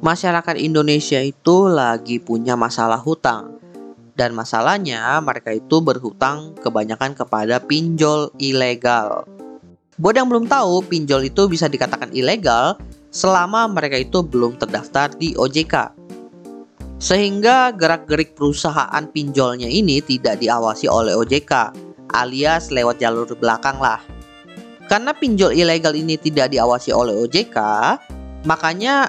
masyarakat Indonesia itu lagi punya masalah hutang. Dan masalahnya mereka itu berhutang kebanyakan kepada pinjol ilegal. Buat yang belum tahu, pinjol itu bisa dikatakan ilegal selama mereka itu belum terdaftar di OJK. Sehingga gerak-gerik perusahaan pinjolnya ini tidak diawasi oleh OJK, alias lewat jalur belakang lah. Karena pinjol ilegal ini tidak diawasi oleh OJK, makanya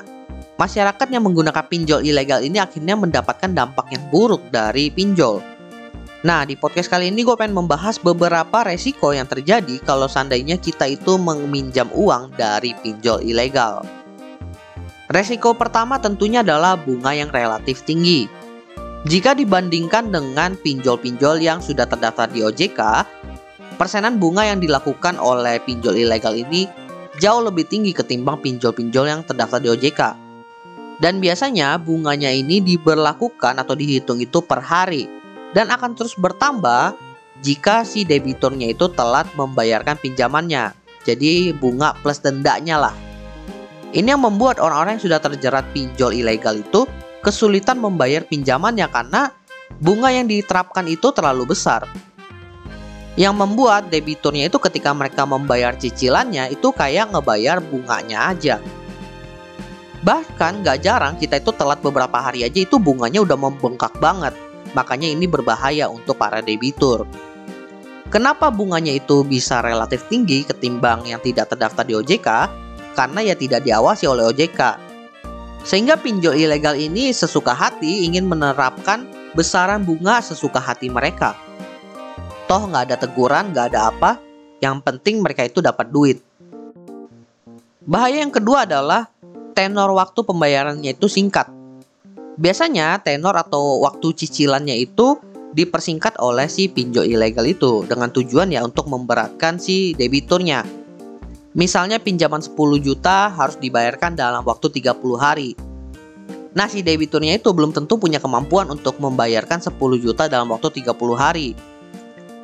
masyarakat yang menggunakan pinjol ilegal ini akhirnya mendapatkan dampak yang buruk dari pinjol. Nah, di podcast kali ini gue pengen membahas beberapa resiko yang terjadi kalau seandainya kita itu meminjam uang dari pinjol ilegal. Resiko pertama tentunya adalah bunga yang relatif tinggi. Jika dibandingkan dengan pinjol-pinjol yang sudah terdaftar di OJK, persenan bunga yang dilakukan oleh pinjol ilegal ini jauh lebih tinggi ketimbang pinjol-pinjol yang terdaftar di OJK. Dan biasanya bunganya ini diberlakukan atau dihitung itu per hari dan akan terus bertambah jika si debiturnya itu telat membayarkan pinjamannya. Jadi bunga plus dendanya lah. Ini yang membuat orang-orang yang sudah terjerat pinjol ilegal itu kesulitan membayar pinjamannya karena bunga yang diterapkan itu terlalu besar. Yang membuat debiturnya itu ketika mereka membayar cicilannya itu kayak ngebayar bunganya aja. Bahkan gak jarang kita itu telat beberapa hari aja itu bunganya udah membengkak banget. Makanya ini berbahaya untuk para debitur. Kenapa bunganya itu bisa relatif tinggi ketimbang yang tidak terdaftar di OJK? Karena ya tidak diawasi oleh OJK. Sehingga pinjol ilegal ini sesuka hati ingin menerapkan besaran bunga sesuka hati mereka. Toh nggak ada teguran, nggak ada apa, yang penting mereka itu dapat duit. Bahaya yang kedua adalah tenor waktu pembayarannya itu singkat. Biasanya tenor atau waktu cicilannya itu dipersingkat oleh si pinjol ilegal itu dengan tujuan ya untuk memberatkan si debiturnya. Misalnya pinjaman 10 juta harus dibayarkan dalam waktu 30 hari. Nah, si debiturnya itu belum tentu punya kemampuan untuk membayarkan 10 juta dalam waktu 30 hari.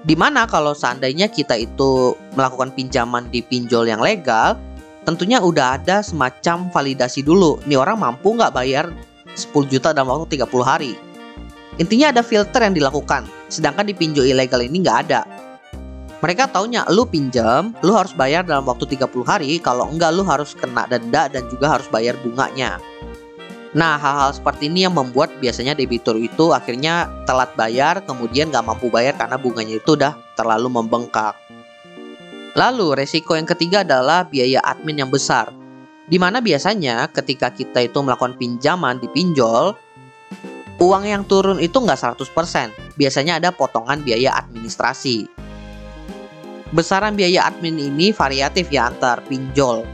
Di mana kalau seandainya kita itu melakukan pinjaman di pinjol yang legal, tentunya udah ada semacam validasi dulu. Nih orang mampu nggak bayar 10 juta dalam waktu 30 hari. Intinya ada filter yang dilakukan, sedangkan di pinjol ilegal ini nggak ada. Mereka taunya lu pinjam, lu harus bayar dalam waktu 30 hari, kalau enggak lu harus kena denda dan juga harus bayar bunganya. Nah, hal-hal seperti ini yang membuat biasanya debitur itu akhirnya telat bayar, kemudian nggak mampu bayar karena bunganya itu udah terlalu membengkak. Lalu resiko yang ketiga adalah biaya admin yang besar. Di mana biasanya ketika kita itu melakukan pinjaman di pinjol, uang yang turun itu nggak 100%. Biasanya ada potongan biaya administrasi. Besaran biaya admin ini variatif ya antar pinjol.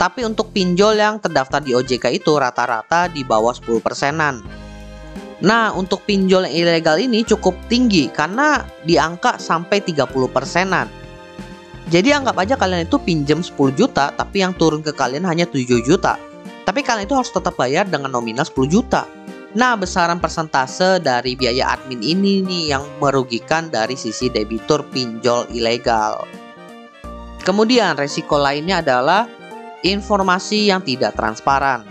Tapi untuk pinjol yang terdaftar di OJK itu rata-rata di bawah 10 persenan. Nah, untuk pinjol yang ilegal ini cukup tinggi karena di angka sampai 30 persenan. Jadi anggap aja kalian itu pinjam 10 juta tapi yang turun ke kalian hanya 7 juta. Tapi kalian itu harus tetap bayar dengan nominal 10 juta. Nah, besaran persentase dari biaya admin ini nih yang merugikan dari sisi debitur pinjol ilegal. Kemudian resiko lainnya adalah informasi yang tidak transparan.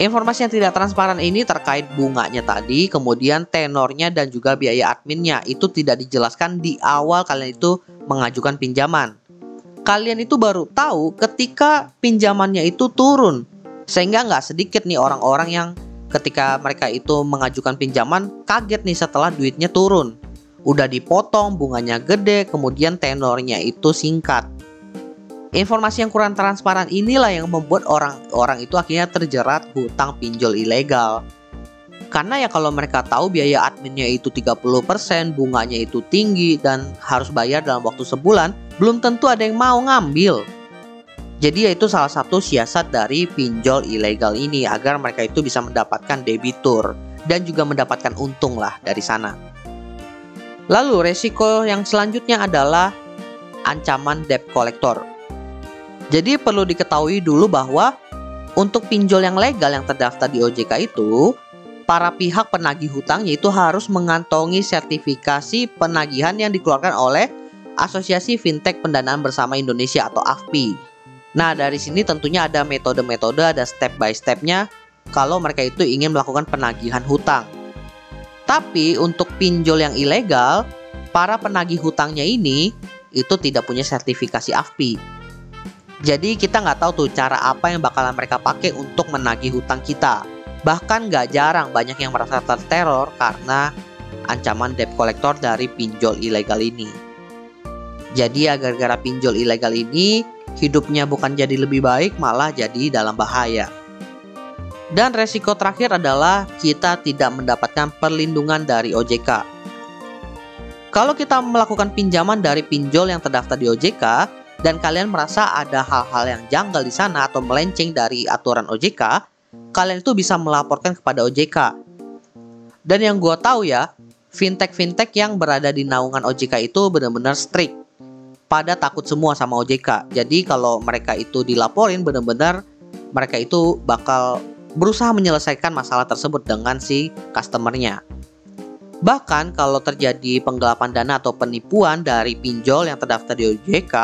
Informasi yang tidak transparan ini terkait bunganya tadi, kemudian tenornya dan juga biaya adminnya itu tidak dijelaskan di awal kalian itu mengajukan pinjaman. Kalian itu baru tahu ketika pinjamannya itu turun. Sehingga nggak sedikit nih orang-orang yang ketika mereka itu mengajukan pinjaman kaget nih setelah duitnya turun. Udah dipotong, bunganya gede, kemudian tenornya itu singkat. Informasi yang kurang transparan inilah yang membuat orang-orang itu akhirnya terjerat hutang pinjol ilegal. Karena ya kalau mereka tahu biaya adminnya itu 30%, bunganya itu tinggi dan harus bayar dalam waktu sebulan, belum tentu ada yang mau ngambil. Jadi ya itu salah satu siasat dari pinjol ilegal ini agar mereka itu bisa mendapatkan debitur dan juga mendapatkan untung lah dari sana. Lalu resiko yang selanjutnya adalah ancaman debt collector. Jadi perlu diketahui dulu bahwa untuk pinjol yang legal yang terdaftar di OJK itu para pihak penagih hutang yaitu harus mengantongi sertifikasi penagihan yang dikeluarkan oleh Asosiasi Fintech Pendanaan Bersama Indonesia atau AFPI. Nah, dari sini tentunya ada metode-metode, ada step by stepnya kalau mereka itu ingin melakukan penagihan hutang. Tapi untuk pinjol yang ilegal, para penagih hutangnya ini itu tidak punya sertifikasi AFPI. Jadi kita nggak tahu tuh cara apa yang bakalan mereka pakai untuk menagih hutang kita. Bahkan nggak jarang banyak yang merasa terteror karena ancaman debt collector dari pinjol ilegal ini. Jadi ya gara-gara pinjol ilegal ini, hidupnya bukan jadi lebih baik, malah jadi dalam bahaya. Dan resiko terakhir adalah kita tidak mendapatkan perlindungan dari OJK. Kalau kita melakukan pinjaman dari pinjol yang terdaftar di OJK dan kalian merasa ada hal-hal yang janggal di sana atau melenceng dari aturan OJK, kalian itu bisa melaporkan kepada OJK. Dan yang gue tahu ya, fintech-fintech yang berada di naungan OJK itu benar-benar strict. Pada takut semua sama OJK. Jadi kalau mereka itu dilaporin benar-benar mereka itu bakal berusaha menyelesaikan masalah tersebut dengan si customernya. Bahkan kalau terjadi penggelapan dana atau penipuan dari pinjol yang terdaftar di OJK,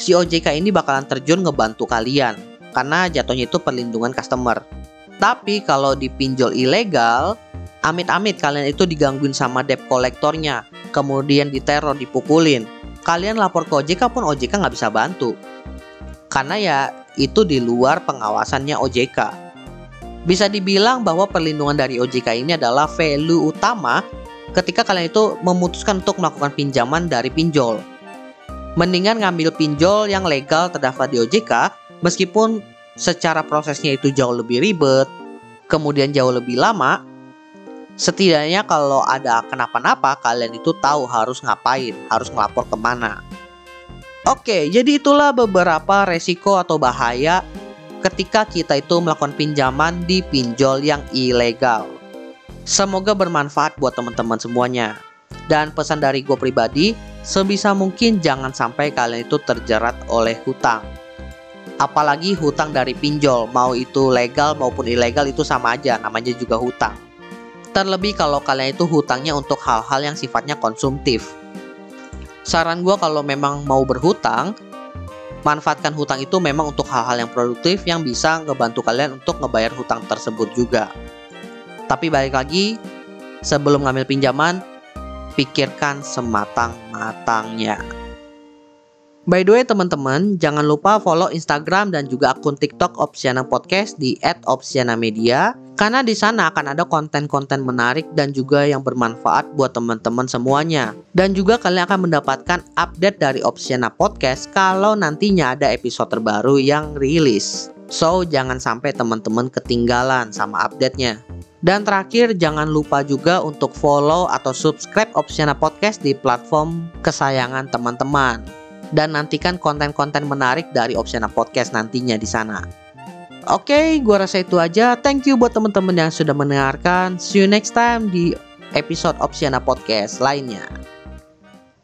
si OJK ini bakalan terjun ngebantu kalian karena jatuhnya itu perlindungan customer. Tapi kalau di pinjol ilegal, amit-amit kalian itu digangguin sama debt kolektornya, kemudian diteror, dipukulin. Kalian lapor ke OJK pun OJK nggak bisa bantu. Karena ya itu di luar pengawasannya OJK. Bisa dibilang bahwa perlindungan dari OJK ini adalah value utama ketika kalian itu memutuskan untuk melakukan pinjaman dari pinjol. Mendingan ngambil pinjol yang legal terdaftar di OJK meskipun secara prosesnya itu jauh lebih ribet, kemudian jauh lebih lama. Setidaknya kalau ada kenapa-napa kalian itu tahu harus ngapain, harus ngelapor ke mana. Oke, jadi itulah beberapa resiko atau bahaya ketika kita itu melakukan pinjaman di pinjol yang ilegal. Semoga bermanfaat buat teman-teman semuanya. Dan pesan dari gue pribadi, sebisa mungkin jangan sampai kalian itu terjerat oleh hutang. Apalagi hutang dari pinjol, mau itu legal maupun ilegal itu sama aja, namanya juga hutang. Terlebih kalau kalian itu hutangnya untuk hal-hal yang sifatnya konsumtif. Saran gue kalau memang mau berhutang, manfaatkan hutang itu memang untuk hal-hal yang produktif yang bisa ngebantu kalian untuk ngebayar hutang tersebut juga. Tapi balik lagi, sebelum ngambil pinjaman, pikirkan sematang-matangnya. By the way teman-teman, jangan lupa follow Instagram dan juga akun TikTok Opsiana Podcast di @opsianamedia karena di sana akan ada konten-konten menarik dan juga yang bermanfaat buat teman-teman semuanya. Dan juga kalian akan mendapatkan update dari Opsiana Podcast kalau nantinya ada episode terbaru yang rilis. So, jangan sampai teman-teman ketinggalan sama update-nya. Dan terakhir, jangan lupa juga untuk follow atau subscribe Opsiana Podcast di platform kesayangan teman-teman dan nantikan konten-konten menarik dari Opsiana Podcast nantinya di sana. Oke, okay, gua rasa itu aja. Thank you buat teman-teman yang sudah mendengarkan. See you next time di episode Opsiana Podcast lainnya.